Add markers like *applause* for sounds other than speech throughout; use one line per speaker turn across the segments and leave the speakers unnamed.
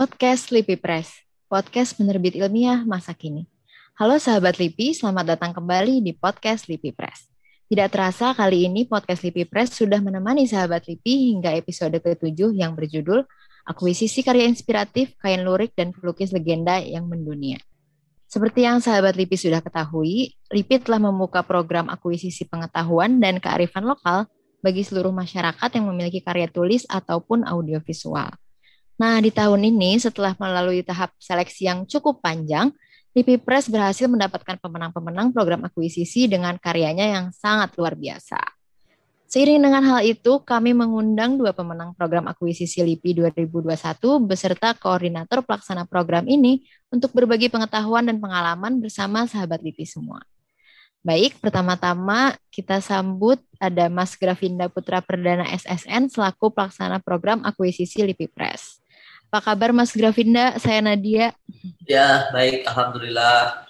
Podcast Lipi Press, podcast penerbit ilmiah masa kini. Halo sahabat Lipi, selamat datang kembali di podcast Lipi Press. Tidak terasa kali ini podcast Lipi Press sudah menemani sahabat Lipi hingga episode ke-7 yang berjudul Akuisisi Karya Inspiratif, Kain Lurik, dan Pelukis Legenda yang Mendunia. Seperti yang sahabat LIPI sudah ketahui, LIPI telah membuka program akuisisi pengetahuan dan kearifan lokal bagi seluruh masyarakat yang memiliki karya tulis ataupun audiovisual. Nah, di tahun ini setelah melalui tahap seleksi yang cukup panjang, LIPI Press berhasil mendapatkan pemenang-pemenang program akuisisi dengan karyanya yang sangat luar biasa. Seiring dengan hal itu, kami mengundang dua pemenang program akuisisi LIPI 2021 beserta koordinator pelaksana program ini untuk berbagi pengetahuan dan pengalaman bersama sahabat LIPI semua. Baik, pertama-tama kita sambut ada Mas Gravinda Putra Perdana SSN selaku pelaksana program akuisisi LIPI Press. Apa kabar Mas Gravinda? Saya Nadia.
Ya, baik. Alhamdulillah,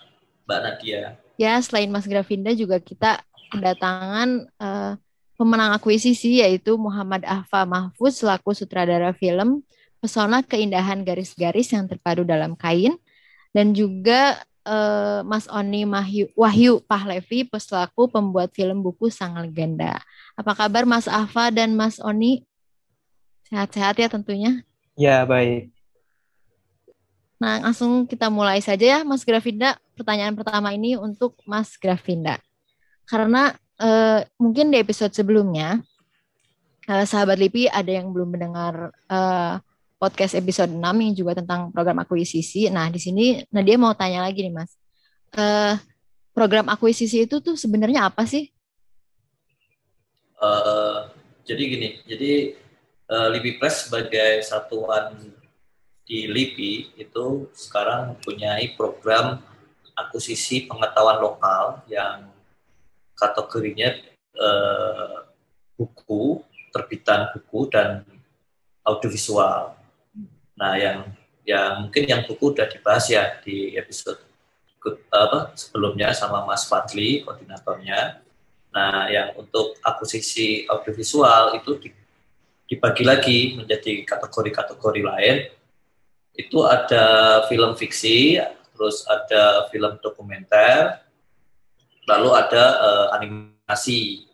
Mbak Nadia.
Ya, selain Mas Gravinda juga kita kedatangan uh, pemenang akuisisi yaitu Muhammad Ahfa Mahfuz selaku sutradara film Pesona Keindahan Garis-Garis yang terpadu dalam kain dan juga uh, Mas Oni Mahyu, Wahyu Pahlevi selaku pembuat film buku Sang Legenda. Apa kabar Mas Ahfa dan Mas Oni? Sehat-sehat ya tentunya.
Ya, baik.
Nah, langsung kita mulai saja ya Mas Gravinda. Pertanyaan pertama ini untuk Mas Gravinda. Karena uh, mungkin di episode sebelumnya uh, sahabat Lipi ada yang belum mendengar uh, podcast episode 6 yang juga tentang program akuisisi. Nah, di sini Nadia mau tanya lagi nih, Mas. Uh, program akuisisi itu tuh sebenarnya apa sih?
Uh, jadi gini, jadi uh, Lipi Press sebagai satuan di Lipi itu sekarang mempunyai program akuisisi pengetahuan lokal yang kategorinya eh, buku, terbitan buku dan audiovisual. Nah, yang yang mungkin yang buku udah dibahas ya di episode apa sebelumnya sama Mas Fadli koordinatornya. Nah, yang untuk akuisisi audiovisual itu dibagi lagi menjadi kategori-kategori lain. Itu ada film fiksi, terus ada film dokumenter, lalu ada uh, animasi.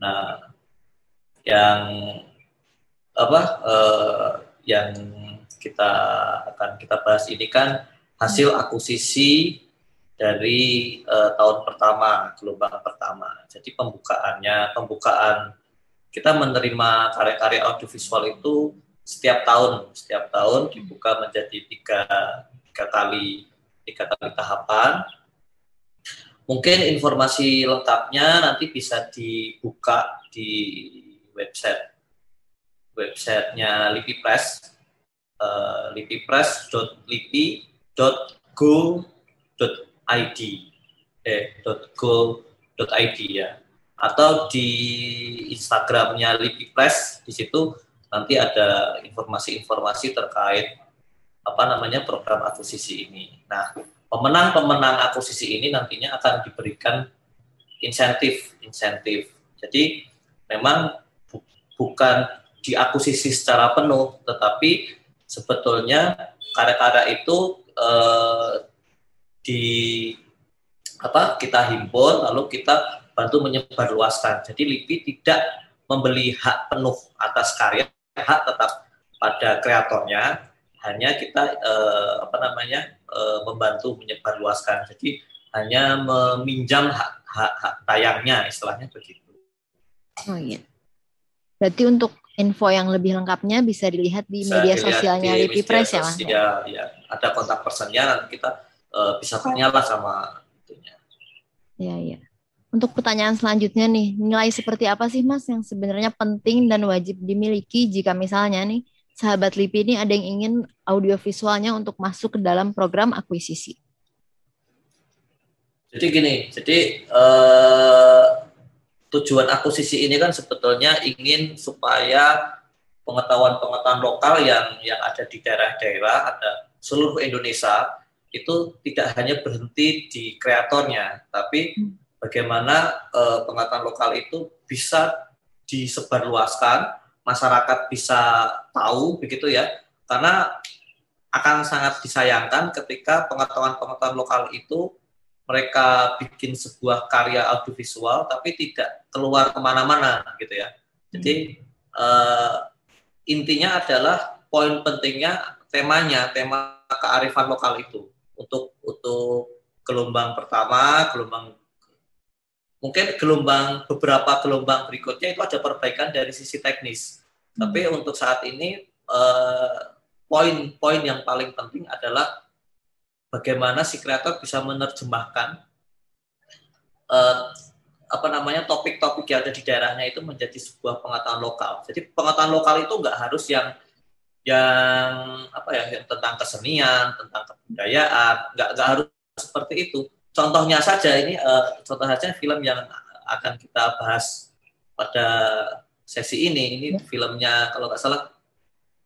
Nah, yang apa uh, yang kita akan kita bahas ini kan hasil akuisisi dari uh, tahun pertama, gelombang pertama. Jadi pembukaannya, pembukaan kita menerima karya-karya audiovisual itu setiap tahun, setiap tahun dibuka menjadi tiga, tiga kali tiga kali tahapan. Mungkin informasi lengkapnya nanti bisa dibuka di website websitenya Lipi Press uh, lipipress.lipi.go.id eh .go.id ya atau di Instagramnya Lipi Press di situ nanti ada informasi-informasi terkait apa namanya program akuisisi ini. Nah, pemenang-pemenang akuisisi ini nantinya akan diberikan insentif insentif. Jadi memang bu bukan diakuisisi secara penuh, tetapi sebetulnya karya-karya itu eh, di apa kita himpun lalu kita bantu menyebarluaskan. Jadi LIPI tidak membeli hak penuh atas karya, hak tetap pada kreatornya, hanya kita eh, apa namanya eh, membantu menyebarluaskan. Jadi hanya meminjam hak, hak, hak tayangnya, istilahnya begitu.
Oh iya. Berarti untuk info yang lebih lengkapnya bisa dilihat di bisa media sosialnya Lipi Press ya, Mas?
Ya, ya. Ada kontak personnya nanti kita uh, bisa tanyalah sama itunya.
Iya, iya. Untuk pertanyaan selanjutnya nih, nilai seperti apa sih Mas yang sebenarnya penting dan wajib dimiliki jika misalnya nih sahabat LIPI ini ada yang ingin audiovisualnya untuk masuk ke dalam program akuisisi?
Jadi gini, jadi eh, tujuan akuisisi ini kan sebetulnya ingin supaya pengetahuan-pengetahuan lokal yang yang ada di daerah-daerah, ada seluruh Indonesia itu tidak hanya berhenti di kreatornya, tapi hmm. Bagaimana eh, pengetahuan lokal itu bisa disebarluaskan masyarakat bisa tahu begitu ya. Karena akan sangat disayangkan ketika pengetahuan-pengetahuan lokal itu mereka bikin sebuah karya audiovisual tapi tidak keluar ke mana-mana gitu ya. Jadi uh, intinya adalah poin pentingnya temanya, tema kearifan lokal itu. Untuk untuk gelombang pertama, gelombang mungkin gelombang beberapa gelombang berikutnya itu ada perbaikan dari sisi teknis. Hmm. Tapi untuk saat ini poin-poin uh, yang paling penting adalah bagaimana si kreator bisa menerjemahkan uh, apa namanya topik-topik yang ada di daerahnya itu menjadi sebuah pengetahuan lokal. Jadi pengetahuan lokal itu nggak harus yang yang apa ya yang tentang kesenian, tentang kebudayaan, nggak nggak harus seperti itu. Contohnya saja ini uh, contoh saja film yang akan kita bahas pada sesi ini. Ini filmnya kalau nggak salah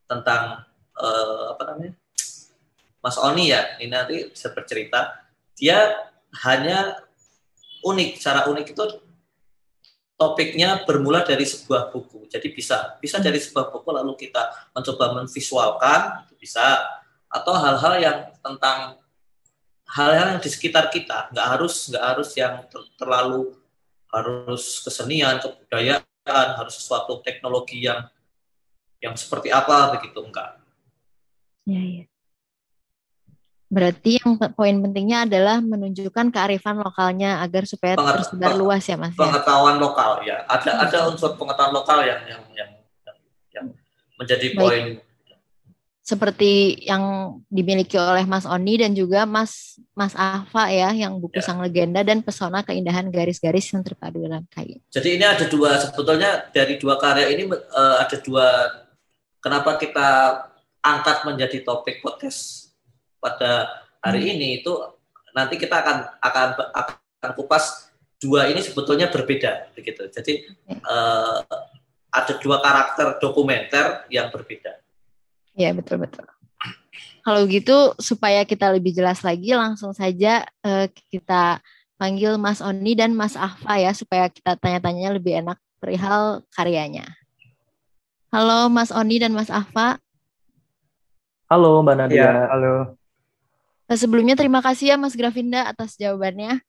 tentang uh, apa namanya Mas Oni ya, ini nanti bisa bercerita. Dia hanya unik, cara unik itu topiknya bermula dari sebuah buku. Jadi bisa bisa dari sebuah buku lalu kita mencoba menvisualkan, itu bisa atau hal-hal yang tentang hal-hal yang di sekitar kita, nggak harus nggak harus yang ter terlalu harus kesenian, kebudayaan, harus sesuatu teknologi yang yang seperti apa begitu enggak.
Ya, ya. Berarti yang poin pentingnya adalah menunjukkan kearifan lokalnya agar supaya Penget tersebar luas ya Mas.
Ya? Pengetahuan ya? lokal ya. Ada hmm. ada unsur pengetahuan lokal yang yang yang, yang menjadi Baik. poin
seperti yang dimiliki oleh Mas Oni dan juga Mas Mas Ava ya yang buku ya. Sang Legenda dan Pesona Keindahan Garis-garis yang terpadu dalam kain.
Jadi ini ada dua sebetulnya dari dua karya ini uh, ada dua kenapa kita angkat menjadi topik podcast pada hari hmm. ini itu nanti kita akan akan akan kupas dua ini sebetulnya berbeda begitu. Jadi uh, ada dua karakter dokumenter yang berbeda.
Ya betul betul. Kalau gitu supaya kita lebih jelas lagi langsung saja uh, kita panggil Mas Oni dan Mas Ahfa ya supaya kita tanya-tanya lebih enak perihal karyanya. Halo Mas Oni dan Mas Ahfa.
Halo Mbak Nadia. Ya,
halo.
Nah, sebelumnya terima kasih ya Mas Gravinda atas jawabannya.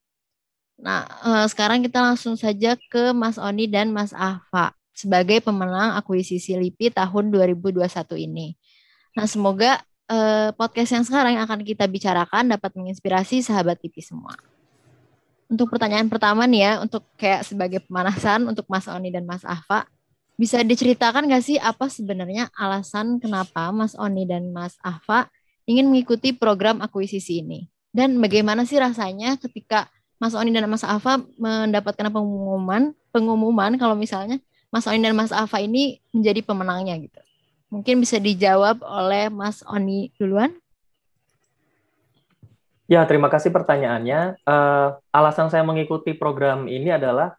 Nah, eh, sekarang kita langsung saja ke Mas Oni dan Mas Ahfa sebagai pemenang akuisisi LIPI tahun 2021 ini. Nah, semoga eh, podcast yang sekarang yang akan kita bicarakan dapat menginspirasi sahabat LIPI semua. Untuk pertanyaan pertama nih ya, untuk kayak sebagai pemanasan untuk Mas Oni dan Mas Ahfa, bisa diceritakan nggak sih apa sebenarnya alasan kenapa Mas Oni dan Mas Ahfa ingin mengikuti program akuisisi ini. Dan bagaimana sih rasanya ketika Mas Oni dan Mas Afa mendapatkan pengumuman pengumuman kalau misalnya Mas Oni dan Mas Afa ini menjadi pemenangnya gitu. Mungkin bisa dijawab oleh Mas Oni duluan.
Ya, terima kasih pertanyaannya. Uh, alasan saya mengikuti program ini adalah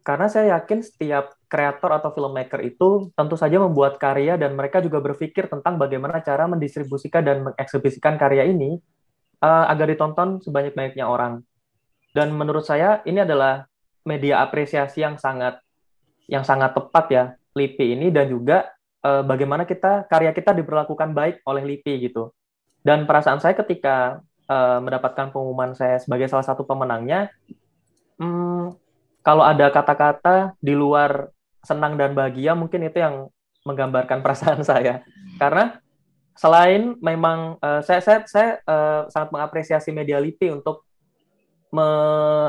karena saya yakin setiap kreator atau filmmaker itu tentu saja membuat karya dan mereka juga berpikir tentang bagaimana cara mendistribusikan dan mengeksibisikan karya ini uh, agar ditonton sebanyak-banyaknya orang. Dan menurut saya ini adalah media apresiasi yang sangat yang sangat tepat ya LIPI ini dan juga uh, bagaimana kita karya kita diperlakukan baik oleh LIPI gitu. Dan perasaan saya ketika uh, mendapatkan pengumuman saya sebagai salah satu pemenangnya, hmm, kalau ada kata-kata di luar senang dan bahagia mungkin itu yang menggambarkan *laughs* perasaan saya karena selain memang uh, saya saya saya uh, sangat mengapresiasi media LIPI untuk me,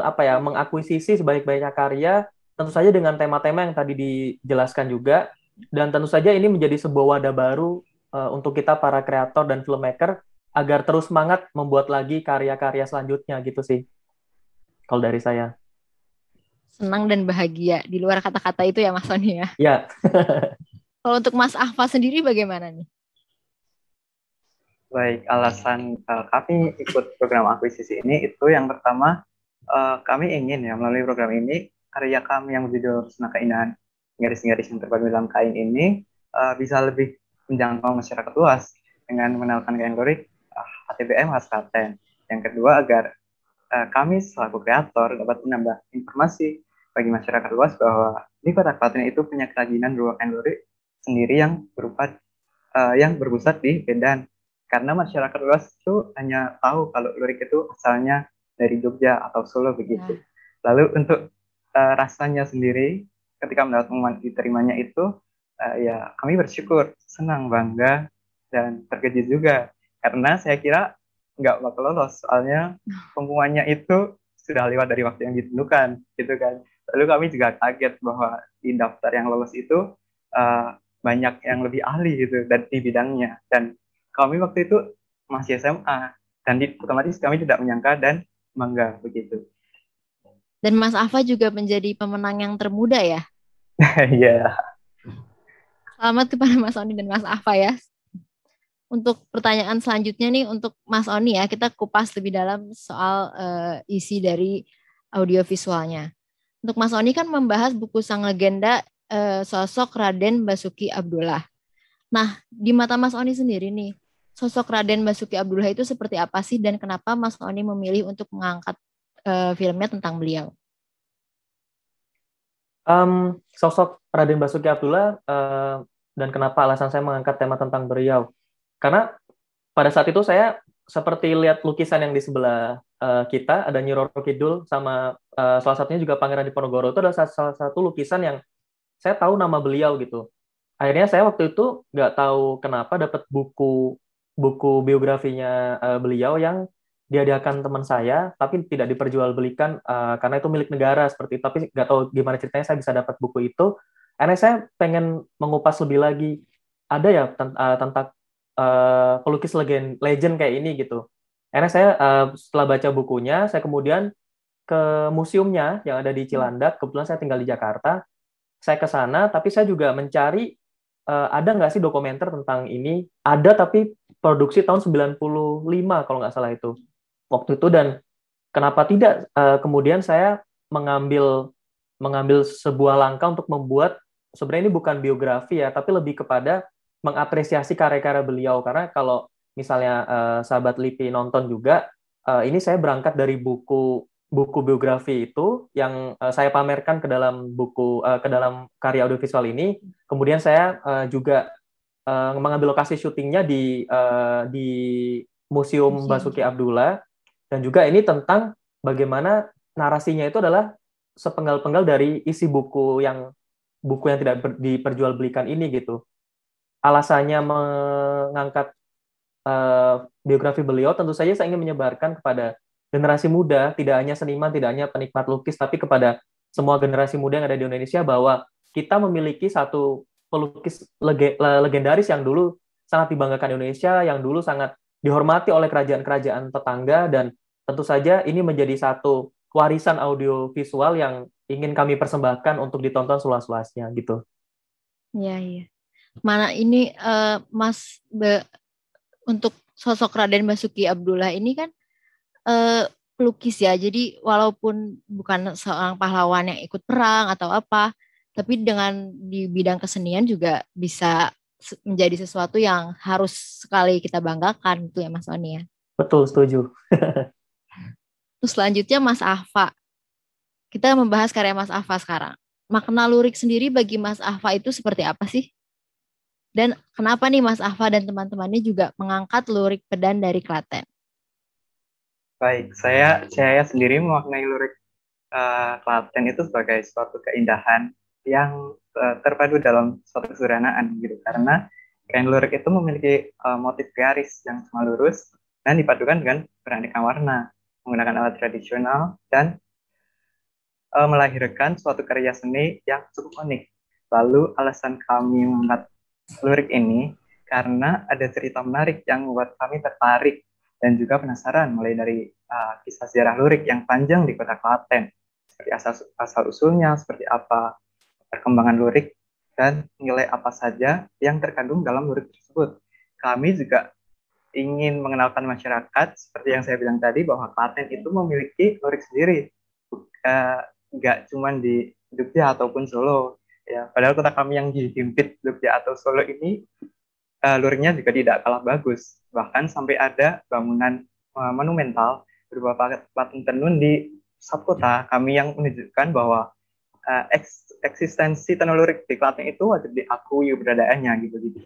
apa ya mengakuisisi sebaik-baiknya karya tentu saja dengan tema-tema yang tadi dijelaskan juga dan tentu saja ini menjadi sebuah wadah baru uh, untuk kita para kreator dan filmmaker agar terus semangat membuat lagi karya-karya selanjutnya gitu sih kalau dari saya
senang dan bahagia di luar kata-kata itu ya Mas Sony ya.
Iya. *laughs*
Kalau untuk Mas Ahfa sendiri bagaimana nih?
Baik, alasan uh, kami ikut program akuisisi ini itu yang pertama uh, kami ingin ya melalui program ini karya kami yang berjudul Senang Keindahan garis-garis yang terpadu dalam kain ini uh, bisa lebih menjangkau masyarakat luas dengan mengenalkan kain lurik uh, HTBM khas Klaten. Yang kedua agar uh, kami selaku kreator dapat menambah informasi bagi masyarakat luas bahwa di kota Klaten itu punya kerajinan berupa kain lurik sendiri yang berupa uh, yang berpusat di Medan karena masyarakat luas itu hanya tahu kalau lurik itu asalnya dari Jogja atau Solo begitu. Ya. Lalu untuk uh, rasanya sendiri ketika mendapat pengumuman diterimanya itu uh, ya kami bersyukur, senang, bangga dan terkejut juga karena saya kira nggak bakal lolos soalnya *laughs* pengumumannya itu sudah lewat dari waktu yang ditentukan gitu kan. Lalu kami juga kaget bahwa di daftar yang lolos itu uh, banyak yang lebih ahli gitu dan di bidangnya dan kami waktu itu masih SMA dan di, otomatis kami tidak menyangka dan bangga begitu.
Dan Mas Afa juga menjadi pemenang yang termuda ya? *laughs*
Iya. yeah.
Selamat kepada Mas Oni dan Mas Afa ya. Untuk pertanyaan selanjutnya nih untuk Mas Oni ya, kita kupas lebih dalam soal uh, isi dari audiovisualnya. Untuk Mas Oni kan membahas buku sang legenda uh, sosok Raden Basuki Abdullah. Nah, di mata Mas Oni sendiri nih, sosok Raden Basuki Abdullah itu seperti apa sih dan kenapa Mas Oni memilih untuk mengangkat uh, filmnya tentang beliau?
Um, sosok Raden Basuki Abdullah uh, dan kenapa alasan saya mengangkat tema tentang beliau? Karena pada saat itu saya seperti lihat lukisan yang di sebelah uh, kita ada Nyi Roro Kidul sama uh, salah satunya juga Pangeran Diponegoro itu adalah salah satu lukisan yang saya tahu nama beliau gitu. Akhirnya saya waktu itu nggak tahu kenapa dapat buku buku biografinya uh, beliau yang diadakan teman saya, tapi tidak diperjualbelikan uh, karena itu milik negara seperti itu. Tapi nggak tahu gimana ceritanya saya bisa dapat buku itu. Karena saya pengen mengupas lebih lagi. Ada ya uh, tentang uh, pelukis legend, legend kayak ini gitu. Karena saya uh, setelah baca bukunya, saya kemudian ke museumnya yang ada di Cilandak. Kebetulan saya tinggal di Jakarta. Saya ke sana, tapi saya juga mencari uh, ada nggak sih dokumenter tentang ini? Ada tapi produksi tahun 95 kalau nggak salah itu waktu itu dan kenapa tidak uh, kemudian saya mengambil mengambil sebuah langkah untuk membuat sebenarnya ini bukan biografi ya tapi lebih kepada mengapresiasi karya-karya beliau. Karena kalau misalnya uh, sahabat Lipi nonton juga uh, ini saya berangkat dari buku buku biografi itu yang uh, saya pamerkan ke dalam buku uh, ke dalam karya audiovisual ini. Kemudian saya uh, juga uh, mengambil lokasi syutingnya di uh, di Museum. Basuki Abdullah dan juga ini tentang bagaimana narasinya itu adalah sepenggal-penggal dari isi buku yang buku yang tidak diperjualbelikan ini gitu. Alasannya mengangkat uh, biografi beliau tentu saja saya ingin menyebarkan kepada generasi muda, tidak hanya seniman, tidak hanya penikmat lukis, tapi kepada semua generasi muda yang ada di Indonesia bahwa kita memiliki satu pelukis legendaris yang dulu sangat dibanggakan Indonesia, yang dulu sangat dihormati oleh kerajaan-kerajaan tetangga dan tentu saja ini menjadi satu warisan audio visual yang ingin kami persembahkan untuk ditonton seluas-luasnya gitu.
Iya, iya. Mana ini uh, Mas Be, untuk sosok Raden Basuki Abdullah ini kan uh, pelukis ya. Jadi walaupun bukan seorang pahlawan yang ikut perang atau apa, tapi dengan di bidang kesenian juga bisa menjadi sesuatu yang harus sekali kita banggakan itu ya Mas Oni ya.
Betul, setuju. *laughs*
Terus selanjutnya Mas Afa. Kita membahas karya Mas Afa sekarang. Makna lurik sendiri bagi Mas Afa itu seperti apa sih? Dan kenapa nih Mas Afa dan teman-temannya juga mengangkat lurik pedan dari Klaten?
Baik, saya saya sendiri memaknai lurik uh, Klaten itu sebagai suatu keindahan yang uh, terpadu dalam suatu kesederhanaan gitu karena kain lurik itu memiliki uh, motif garis yang sama lurus dan dipadukan dengan beraneka warna menggunakan alat tradisional dan uh, melahirkan suatu karya seni yang cukup unik. Lalu alasan kami mengangkat lurik ini karena ada cerita menarik yang membuat kami tertarik dan juga penasaran mulai dari uh, kisah sejarah lurik yang panjang di kota Klaten seperti asal asal usulnya seperti apa perkembangan lurik, dan nilai apa saja yang terkandung dalam lurik tersebut. Kami juga ingin mengenalkan masyarakat, seperti yang saya bilang tadi, bahwa Klaten itu memiliki lurik sendiri. Nggak cuma di Jogja ataupun Solo. Ya, padahal kota kami yang dihimpit Jogja atau Solo ini, uh, luriknya juga tidak kalah bagus. Bahkan sampai ada bangunan uh, monumental berupa patung tenun di subkota kami yang menunjukkan bahwa uh, eksistensi teknologi di Klaten itu wajib diakui keberadaannya gitu gitu.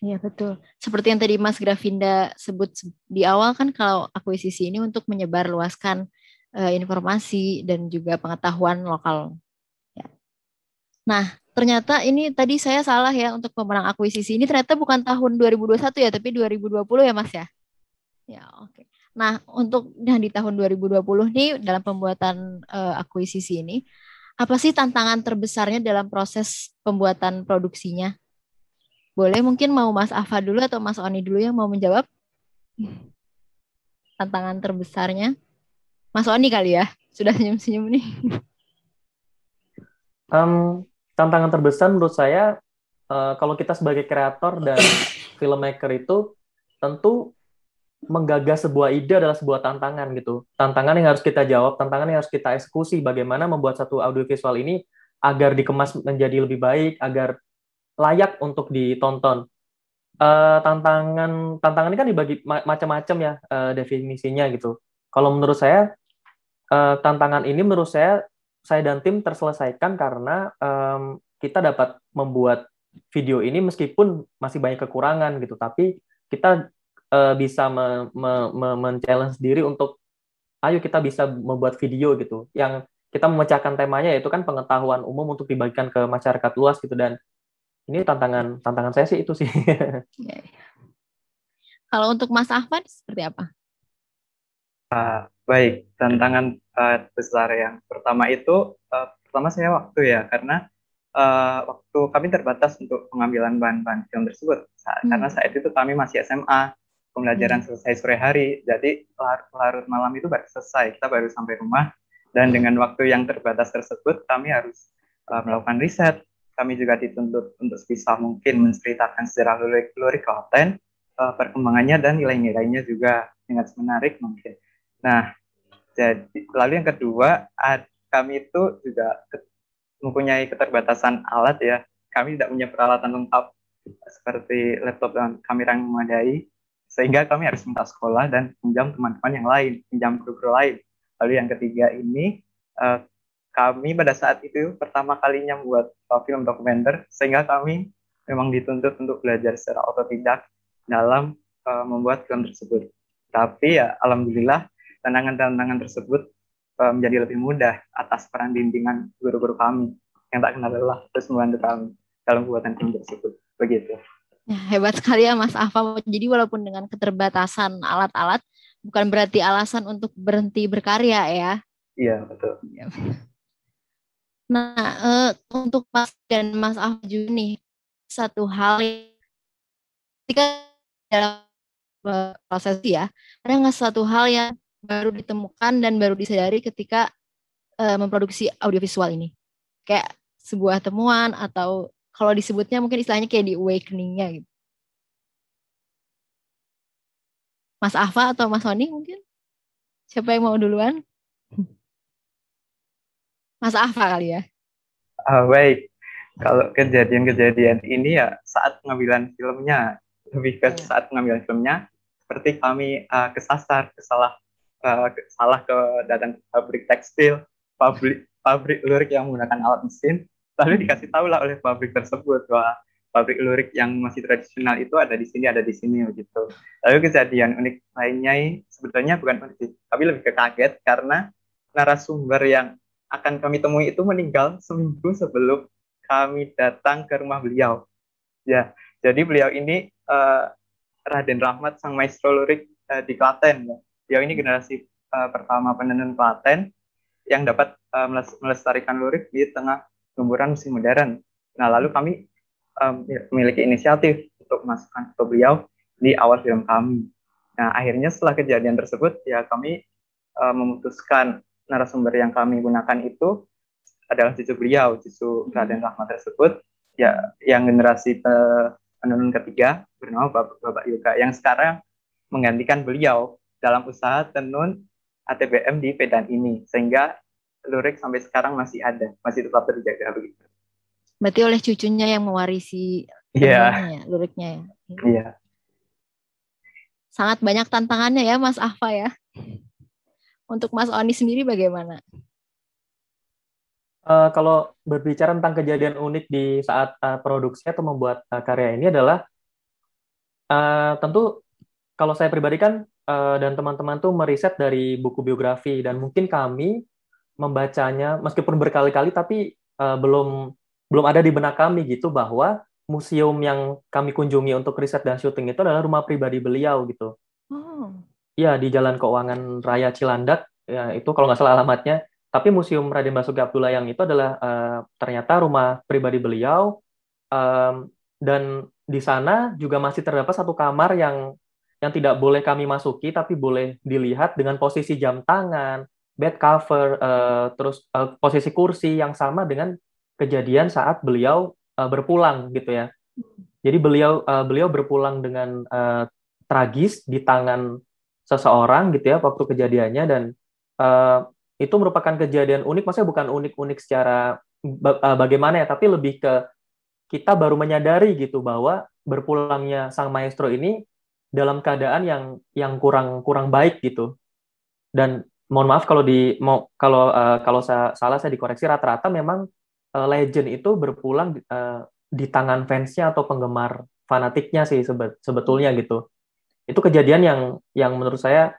Iya betul. Seperti yang tadi Mas Gravinda sebut di awal kan kalau akuisisi ini untuk menyebar luaskan uh, informasi dan juga pengetahuan lokal. Ya. Nah, ternyata ini tadi saya salah ya untuk pemenang akuisisi ini ternyata bukan tahun 2021 ya, tapi 2020 ya Mas ya. Ya, oke. Okay. Nah, untuk yang di tahun 2020 nih dalam pembuatan uh, akuisisi ini, apa sih tantangan terbesarnya dalam proses pembuatan produksinya? Boleh mungkin mau Mas Ava dulu atau Mas Oni dulu yang mau menjawab? Tantangan terbesarnya. Mas Oni kali ya, sudah senyum-senyum nih.
Um, tantangan terbesar menurut saya, uh, kalau kita sebagai kreator dan filmmaker itu, tentu menggagas sebuah ide adalah sebuah tantangan gitu. Tantangan yang harus kita jawab, tantangan yang harus kita eksekusi bagaimana membuat satu audiovisual ini agar dikemas menjadi lebih baik, agar layak untuk ditonton. Uh, tantangan tantangan ini kan dibagi ma macam-macam ya uh, definisinya gitu. Kalau menurut saya uh, tantangan ini menurut saya saya dan tim terselesaikan karena um, kita dapat membuat video ini meskipun masih banyak kekurangan gitu, tapi kita uh, bisa me, me, me, men-challenge diri untuk ayo kita bisa membuat video gitu yang kita memecahkan temanya yaitu kan pengetahuan umum untuk dibagikan ke masyarakat luas gitu dan ini tantangan tantangan saya sih itu sih. *laughs* Ya, ya.
Kalau untuk Mas Ahmad seperti apa?
Uh, baik, tantangan uh, besar yang pertama itu uh, pertama saya waktu ya karena uh, waktu kami terbatas untuk pengambilan bahan-bahan film tersebut saat, hmm. karena saat itu kami masih SMA pembelajaran hmm. selesai sore hari, jadi larut, malam itu baru selesai, kita baru sampai rumah, dan dengan waktu yang terbatas tersebut, kami harus uh, melakukan riset, kami juga dituntut untuk sebisa mungkin menceritakan sejarah lurik-lurik Klaten, uh, perkembangannya dan nilai-nilainya juga sangat menarik mungkin. Nah, jadi lalu yang kedua, ad, kami itu juga ke, mempunyai keterbatasan alat ya. Kami tidak punya peralatan lengkap seperti laptop dan kamera yang memadai sehingga kami harus minta sekolah dan pinjam teman-teman yang lain, pinjam guru-guru lain. Lalu yang ketiga ini, uh, kami pada saat itu pertama kalinya membuat film dokumenter, sehingga kami memang dituntut untuk belajar secara otodidak dalam uh, membuat film tersebut. Tapi ya, alhamdulillah tantangan-tantangan tersebut uh, menjadi lebih mudah atas peran bimbingan guru-guru kami yang tak kenal lelah terus membantu kami dalam pembuatan film tersebut. Begitu.
Ya, hebat sekali ya Mas Afa. Jadi walaupun dengan keterbatasan alat-alat, bukan berarti alasan untuk berhenti berkarya ya.
Iya, betul. Iya.
Nah, uh, untuk Mas dan Mas Afa juga nih, satu hal ketika dalam proses ya, ada nggak satu hal yang baru ditemukan dan baru disadari ketika uh, memproduksi audiovisual ini? Kayak sebuah temuan atau kalau disebutnya mungkin istilahnya kayak di awakening-nya gitu. Mas Ava atau Mas Sony mungkin? Siapa yang mau duluan? *laughs* Mas Ava kali ya.
Uh, baik, kalau kejadian-kejadian ini ya saat pengambilan filmnya, lebih ke ya. saat pengambilan filmnya, seperti kami uh, kesasar, kesalah, uh, salah ke datang ke pabrik tekstil, pabrik pabrik lurik yang menggunakan alat mesin, lalu dikasih tahu lah oleh pabrik tersebut bahwa pabrik lurik yang masih tradisional itu ada di sini ada di sini begitu lalu kejadian unik lainnya sebetulnya bukan unik tapi lebih ke kaget karena narasumber yang akan kami temui itu meninggal seminggu sebelum kami datang ke rumah beliau ya jadi beliau ini uh, Raden Rahmat sang maestro lurik uh, di Klaten ya. beliau ini generasi uh, pertama penenun Klaten yang dapat uh, melestarikan lurik di tengah gemburan musim modern. Nah, lalu kami um, memiliki inisiatif untuk masukkan ke beliau di awal film kami. Nah, akhirnya setelah kejadian tersebut, ya kami uh, memutuskan narasumber yang kami gunakan itu adalah cucu beliau, cucu Raden Rahmat tersebut, ya yang generasi penenun ketiga bernama Bapak, Bapak Yoga, yang sekarang menggantikan beliau dalam usaha tenun ATBM di Pedan ini, sehingga lurik sampai sekarang masih ada, masih tetap terjaga begitu.
Berarti oleh cucunya yang mewarisi
yeah.
ya, luriknya ya.
Iya. Yeah.
Sangat banyak tantangannya ya Mas Ahfa ya. Untuk Mas Oni sendiri bagaimana?
Uh, kalau berbicara tentang kejadian unik di saat uh, produksi atau membuat uh, karya ini adalah Uh, tentu kalau saya pribadi kan uh, dan teman-teman tuh meriset dari buku biografi dan mungkin kami membacanya meskipun berkali-kali tapi uh, belum belum ada di benak kami gitu bahwa museum yang kami kunjungi untuk riset dan syuting itu adalah rumah pribadi beliau gitu. Oh. Iya di Jalan Keuangan Raya Cilandak ya itu kalau nggak salah alamatnya. Tapi Museum Raden Basuki Abdullah yang itu adalah uh, ternyata rumah pribadi beliau um, dan di sana juga masih terdapat satu kamar yang yang tidak boleh kami masuki tapi boleh dilihat dengan posisi jam tangan, bed cover, uh, terus uh, posisi kursi yang sama dengan kejadian saat beliau uh, berpulang gitu ya. Jadi beliau uh, beliau berpulang dengan uh, tragis di tangan seseorang gitu ya waktu kejadiannya dan uh, itu merupakan kejadian unik. Maksudnya bukan unik-unik secara bagaimana ya, tapi lebih ke kita baru menyadari gitu bahwa berpulangnya sang maestro ini dalam keadaan yang yang kurang kurang baik gitu. Dan mohon maaf kalau di mau kalau uh, kalau saya salah saya dikoreksi rata-rata memang uh, legend itu berpulang uh, di tangan fansnya atau penggemar fanatiknya sih sebe sebetulnya gitu. Itu kejadian yang yang menurut saya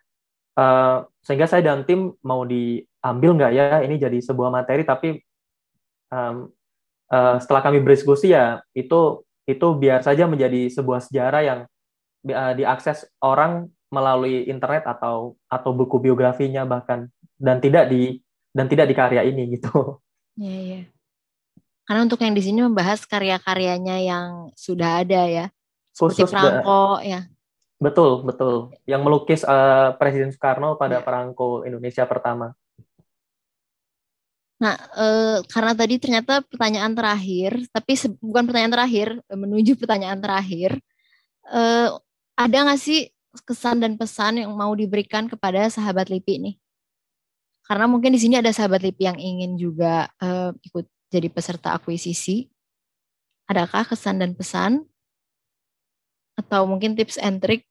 uh, sehingga saya dan tim mau diambil nggak ya ini jadi sebuah materi tapi um, uh, setelah kami berdiskusi ya itu itu biar saja menjadi sebuah sejarah yang uh, diakses orang melalui internet atau atau buku biografinya bahkan dan tidak di dan tidak di karya ini gitu.
Iya, yeah, iya. Yeah. Karena untuk yang di sini membahas karya-karyanya yang sudah ada ya. Seperti Khusus Franco ya.
Betul, betul. Yang melukis uh, Presiden Soekarno pada ya. perangko Indonesia pertama.
Nah, uh, karena tadi ternyata pertanyaan terakhir, tapi bukan pertanyaan terakhir, menuju pertanyaan terakhir, uh, ada nggak sih kesan dan pesan yang mau diberikan kepada sahabat LIPI ini? Karena mungkin di sini ada sahabat LIPI yang ingin juga uh, ikut jadi peserta akuisisi? Adakah kesan dan pesan? Atau mungkin tips and trick?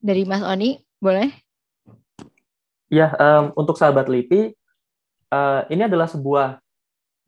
Dari Mas Oni, boleh?
Ya, um, untuk sahabat LIPI, uh, ini adalah sebuah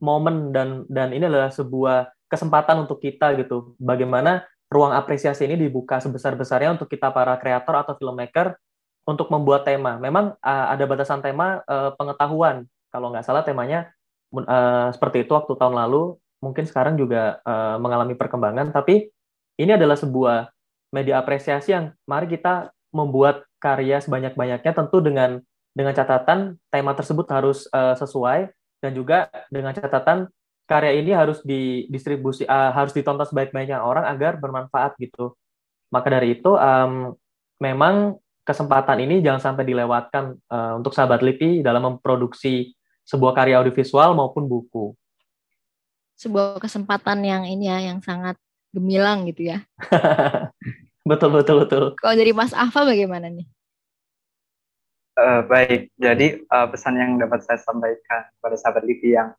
momen dan dan ini adalah sebuah kesempatan untuk kita gitu. Bagaimana ruang apresiasi ini dibuka sebesar-besarnya untuk kita para kreator atau filmmaker untuk membuat tema. Memang uh, ada batasan tema uh, pengetahuan. Kalau nggak salah temanya uh, seperti itu waktu tahun lalu. Mungkin sekarang juga uh, mengalami perkembangan. Tapi ini adalah sebuah media apresiasi yang mari kita membuat karya sebanyak-banyaknya tentu dengan dengan catatan tema tersebut harus uh, sesuai dan juga dengan catatan karya ini harus didistribusi uh, harus ditonton sebaik-baiknya orang agar bermanfaat gitu. Maka dari itu um, memang kesempatan ini jangan sampai dilewatkan uh, untuk sahabat LIPI dalam memproduksi sebuah karya audiovisual maupun buku.
Sebuah kesempatan yang ini ya, yang sangat gemilang gitu ya. *laughs*
betul betul betul.
Kalau dari Mas Afa bagaimana nih?
Uh, baik, jadi uh, pesan yang dapat saya sampaikan kepada sahabat LIPI yang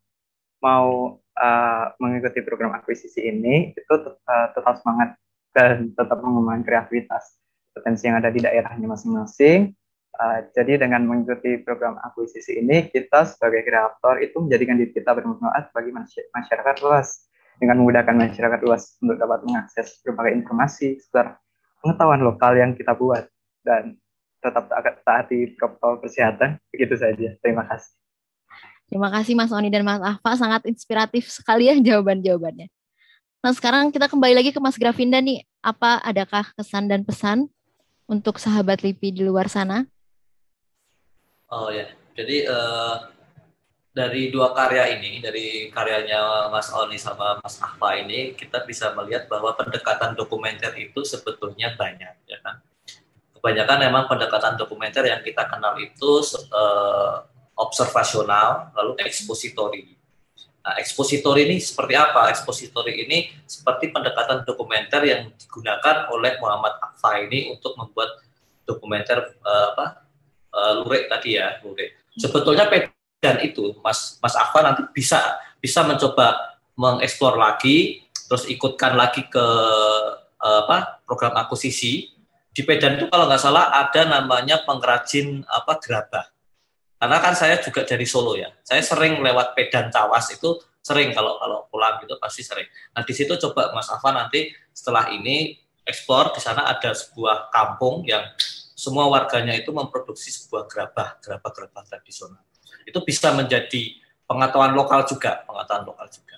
mau uh, mengikuti program akuisisi ini itu uh, tetap semangat dan tetap mengembangkan kreativitas potensi yang ada di daerahnya masing-masing. Uh, jadi dengan mengikuti program akuisisi ini, kita sebagai kreator itu menjadikan diri kita bermanfaat bagi masyarakat luas dengan memudahkan masyarakat luas untuk dapat mengakses berbagai informasi seputar pengetahuan lokal yang kita buat dan tetap taati protokol kesehatan. Begitu saja. Terima kasih.
Terima kasih Mas Oni dan Mas Ahfa, sangat inspiratif sekali ya jawaban-jawabannya. Nah sekarang kita kembali lagi ke Mas Gravinda nih, apa adakah kesan dan pesan untuk sahabat LIPI di luar sana?
Oh ya, jadi uh, dari dua karya ini, dari karyanya Mas Oni sama Mas Ahfa ini, kita bisa melihat bahwa pendekatan dokumenter itu sebetulnya banyak, ya kan? Kebanyakan memang pendekatan dokumenter yang kita kenal itu uh, observasional, lalu ekspositori. Nah, ekspositori ini seperti apa? Ekspositori ini seperti pendekatan dokumenter yang digunakan oleh Muhammad Akfa ini untuk membuat dokumenter uh, apa uh, lurik tadi ya, lurik. Sebetulnya pedan itu, Mas Mas Akfa nanti bisa bisa mencoba mengeksplor lagi, terus ikutkan lagi ke uh, apa program akuisisi. Di Pedan itu kalau nggak salah ada namanya pengrajin apa gerabah karena kan saya juga dari Solo ya. Saya sering lewat Pedan Tawas itu sering kalau kalau pulang gitu pasti sering. Nah di situ coba Mas Afan nanti setelah ini ekspor di sana ada sebuah kampung yang semua warganya itu memproduksi sebuah gerabah, gerabah-gerabah tradisional. Itu bisa menjadi pengetahuan lokal juga, pengetahuan lokal juga.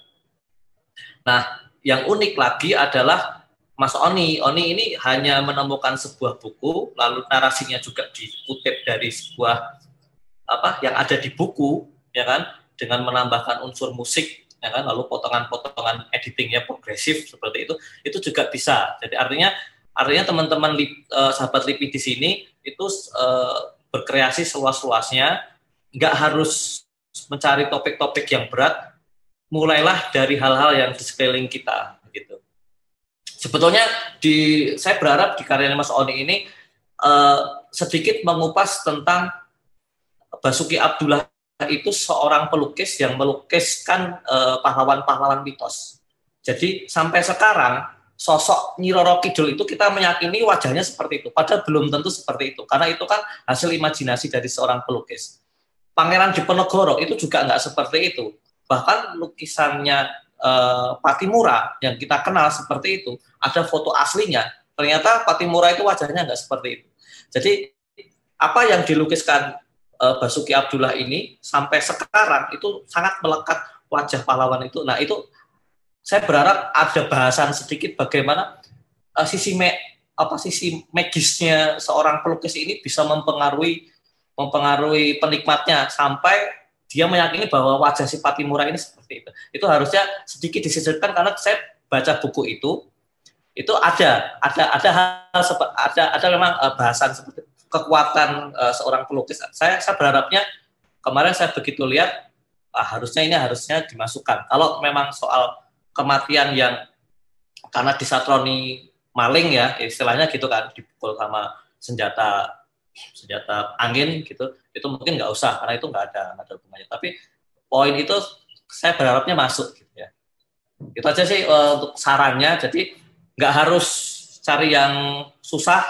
Nah, yang unik lagi adalah Mas Oni. Oni ini hanya menemukan sebuah buku, lalu narasinya juga dikutip dari sebuah apa yang ada di buku, ya kan, dengan menambahkan unsur musik, ya kan, lalu potongan-potongan editingnya progresif seperti itu, itu juga bisa. Jadi artinya Artinya teman-teman uh, sahabat LIPI di sini itu uh, berkreasi seluas-luasnya, nggak harus mencari topik-topik yang berat, mulailah dari hal-hal yang di sekeliling kita gitu. Sebetulnya di saya berharap di karyanya Mas Oni ini uh, sedikit mengupas tentang Basuki Abdullah itu seorang pelukis yang melukiskan pahlawan-pahlawan mitos. Jadi sampai sekarang sosok Nyi Roro Kidul itu kita meyakini wajahnya seperti itu, padahal belum tentu seperti itu, karena itu kan hasil imajinasi dari seorang pelukis. Pangeran Diponegoro itu juga nggak seperti itu, bahkan lukisannya eh, Patimura yang kita kenal seperti itu, ada foto aslinya, ternyata Patimura itu wajahnya nggak seperti itu. Jadi apa yang dilukiskan eh, Basuki Abdullah ini sampai sekarang itu sangat melekat wajah pahlawan itu. Nah itu saya berharap ada bahasan sedikit bagaimana uh, sisi me, apa sisi magisnya seorang pelukis ini bisa mempengaruhi mempengaruhi penikmatnya sampai dia meyakini bahwa wajah si Patimura ini seperti itu. Itu harusnya sedikit disisirkan karena saya baca buku itu itu ada ada ada hal ada ada memang uh, bahasan seperti kekuatan uh, seorang pelukis. Saya saya berharapnya kemarin saya begitu lihat ah, harusnya ini harusnya dimasukkan. Kalau memang soal kematian yang karena disatroni maling ya istilahnya gitu kan dipukul sama senjata senjata angin gitu itu mungkin nggak usah karena itu nggak ada nggak ada hubungannya tapi poin itu saya berharapnya masuk gitu ya itu aja sih uh, untuk sarannya jadi nggak harus cari yang susah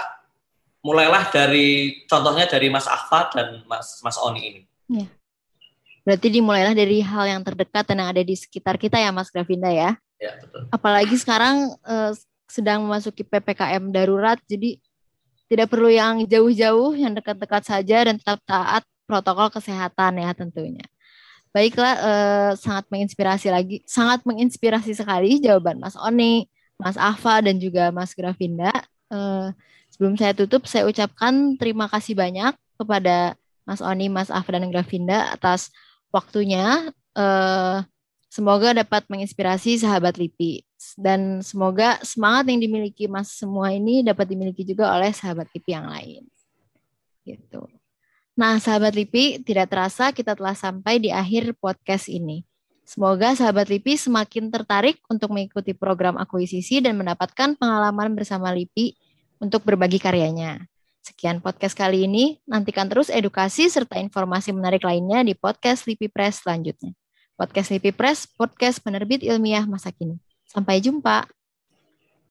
mulailah dari contohnya dari Mas Ahmad dan Mas Mas Oni ini ya.
Berarti dimulailah dari hal yang terdekat dan yang ada di sekitar kita ya Mas Gravinda ya.
Ya, betul.
Apalagi sekarang uh, sedang memasuki PPKM darurat, jadi tidak perlu yang jauh-jauh, yang dekat-dekat saja dan tetap taat protokol kesehatan ya tentunya. Baiklah, uh, sangat menginspirasi lagi, sangat menginspirasi sekali jawaban Mas Oni, Mas Afa dan juga Mas Gravinda. Uh, sebelum saya tutup, saya ucapkan terima kasih banyak kepada Mas Oni, Mas Afa dan Gravinda atas waktunya. Uh, semoga dapat menginspirasi sahabat LIPI dan semoga semangat yang dimiliki Mas semua ini dapat dimiliki juga oleh sahabat LIPI yang lain. Gitu. Nah, sahabat LIPI, tidak terasa kita telah sampai di akhir podcast ini. Semoga sahabat LIPI semakin tertarik untuk mengikuti program akuisisi dan mendapatkan pengalaman bersama LIPI untuk berbagi karyanya. Sekian podcast kali ini. Nantikan terus edukasi serta informasi menarik lainnya di podcast Lipi Press selanjutnya. Podcast Lipi Press, podcast penerbit ilmiah masa kini. Sampai jumpa.